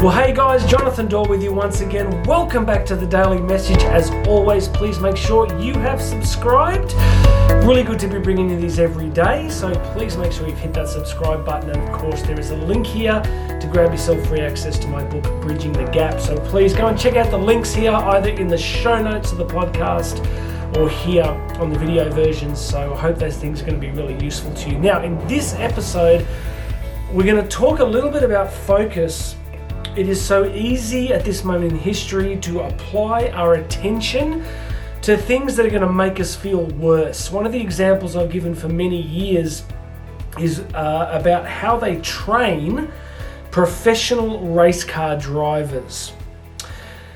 Well, hey guys, Jonathan Doyle with you once again. Welcome back to the Daily Message. As always, please make sure you have subscribed. Really good to be bringing you these every day, so please make sure you've hit that subscribe button. And of course, there is a link here to grab yourself free access to my book, Bridging the Gap. So please go and check out the links here, either in the show notes of the podcast or here on the video version. So I hope those things are going to be really useful to you. Now, in this episode, we're going to talk a little bit about focus it is so easy at this moment in history to apply our attention to things that are going to make us feel worse. One of the examples I've given for many years is uh, about how they train professional race car drivers.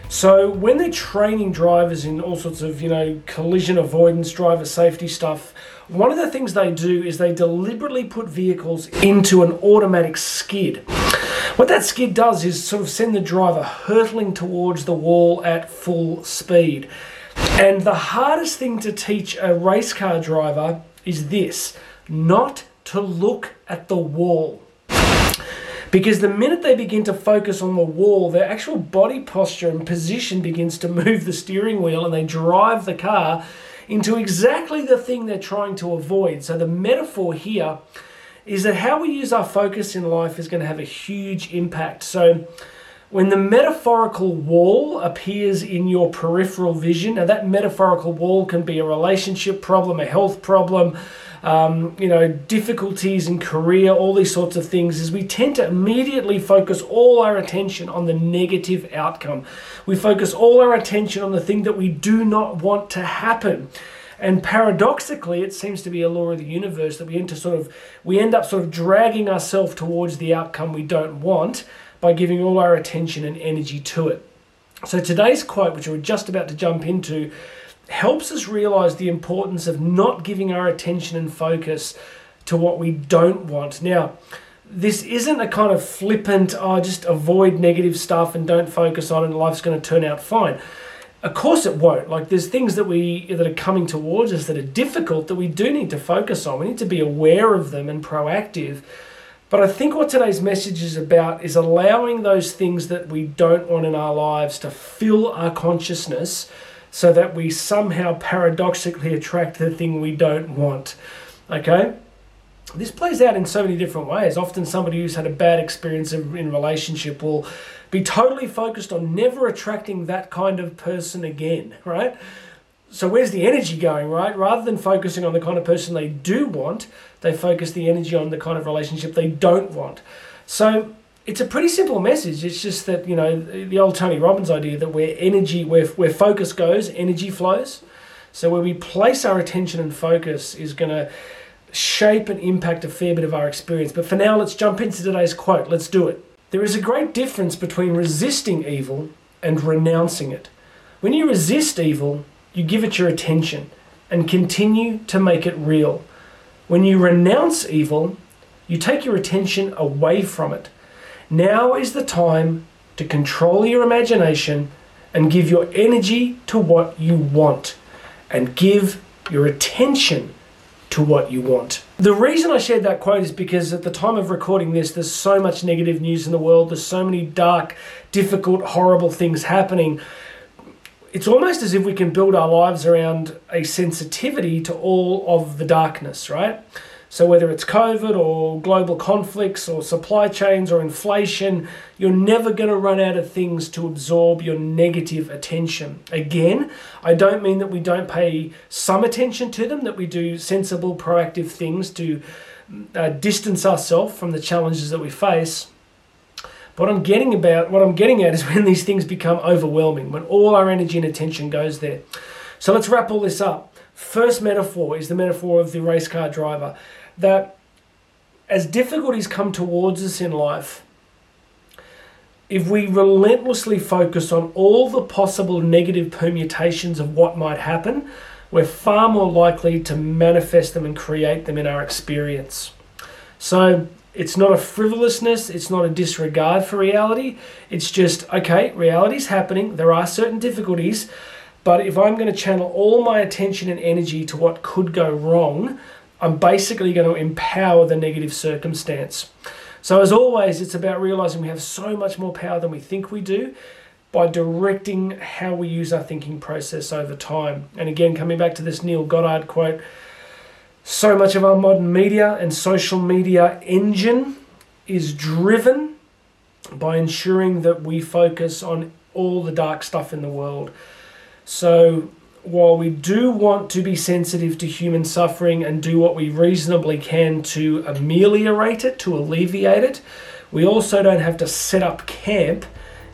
So when they're training drivers in all sorts of, you know, collision avoidance, driver safety stuff, one of the things they do is they deliberately put vehicles into an automatic skid. What that skid does is sort of send the driver hurtling towards the wall at full speed. And the hardest thing to teach a race car driver is this not to look at the wall. Because the minute they begin to focus on the wall, their actual body posture and position begins to move the steering wheel and they drive the car into exactly the thing they're trying to avoid. So the metaphor here is that how we use our focus in life is going to have a huge impact. So, when the metaphorical wall appears in your peripheral vision, now that metaphorical wall can be a relationship problem, a health problem, um, you know, difficulties in career, all these sorts of things, is we tend to immediately focus all our attention on the negative outcome. We focus all our attention on the thing that we do not want to happen. And paradoxically, it seems to be a law of the universe that we end sort of we end up sort of dragging ourselves towards the outcome we don't want by giving all our attention and energy to it. So today's quote, which we're just about to jump into, helps us realize the importance of not giving our attention and focus to what we don't want. Now, this isn't a kind of flippant, oh, just avoid negative stuff and don't focus on it and life's going to turn out fine. Of course it won't. Like there's things that we that are coming towards us that are difficult that we do need to focus on. We need to be aware of them and proactive. But I think what today's message is about is allowing those things that we don't want in our lives to fill our consciousness so that we somehow paradoxically attract the thing we don't want. Okay? This plays out in so many different ways. Often somebody who's had a bad experience in relationship will be totally focused on never attracting that kind of person again, right? So where's the energy going, right? Rather than focusing on the kind of person they do want, they focus the energy on the kind of relationship they don't want. So it's a pretty simple message. It's just that, you know, the old Tony Robbins idea that where energy, where, where focus goes, energy flows. So where we place our attention and focus is going to shape and impact a fair bit of our experience. But for now, let's jump into today's quote. Let's do it. There is a great difference between resisting evil and renouncing it. When you resist evil, you give it your attention and continue to make it real. When you renounce evil, you take your attention away from it. Now is the time to control your imagination and give your energy to what you want and give your attention to what you want. The reason I shared that quote is because at the time of recording this, there's so much negative news in the world, there's so many dark, difficult, horrible things happening. It's almost as if we can build our lives around a sensitivity to all of the darkness, right? So, whether it's COVID or global conflicts or supply chains or inflation, you're never going to run out of things to absorb your negative attention. Again, I don't mean that we don't pay some attention to them, that we do sensible, proactive things to uh, distance ourselves from the challenges that we face. But what I'm getting about, what I'm getting at is when these things become overwhelming, when all our energy and attention goes there. So let's wrap all this up. First metaphor is the metaphor of the race car driver that as difficulties come towards us in life, if we relentlessly focus on all the possible negative permutations of what might happen, we're far more likely to manifest them and create them in our experience. So it's not a frivolousness, it's not a disregard for reality. It's just, okay, reality's happening, there are certain difficulties, but if I'm going to channel all my attention and energy to what could go wrong, I'm basically going to empower the negative circumstance. So, as always, it's about realizing we have so much more power than we think we do by directing how we use our thinking process over time. And again, coming back to this Neville Goddard quote so much of our modern media and social media engine is driven by ensuring that we focus on all the dark stuff in the world. So, while we do want to be sensitive to human suffering and do what we reasonably can to ameliorate it, to alleviate it, we also don't have to set up camp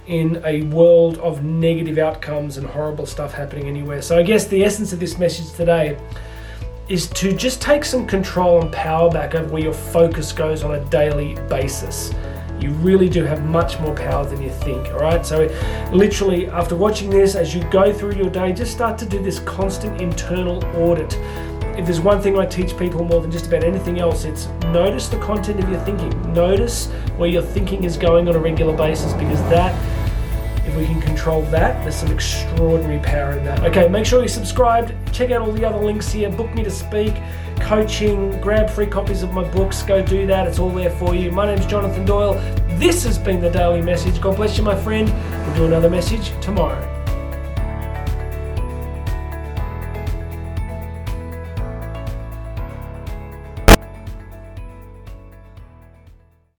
in a world of negative outcomes and horrible stuff happening anywhere. So, I guess the essence of this message today is to just take some control and power back over where your focus goes on a daily basis. You really do have much more power than you think, all right? So, literally, after watching this, as you go through your day, just start to do this constant internal audit. If there's one thing I teach people more than just about anything else, it's notice the content of your thinking. Notice where your thinking is going on a regular basis because that we can control that, there's some extraordinary power in that. Okay, make sure you're subscribed. Check out all the other links here. Book me to speak, coaching, grab free copies of my books. Go do that. It's all there for you. My name's Jonathan Doyle. This has been the Daily Message. God bless you, my friend. We'll do another message tomorrow.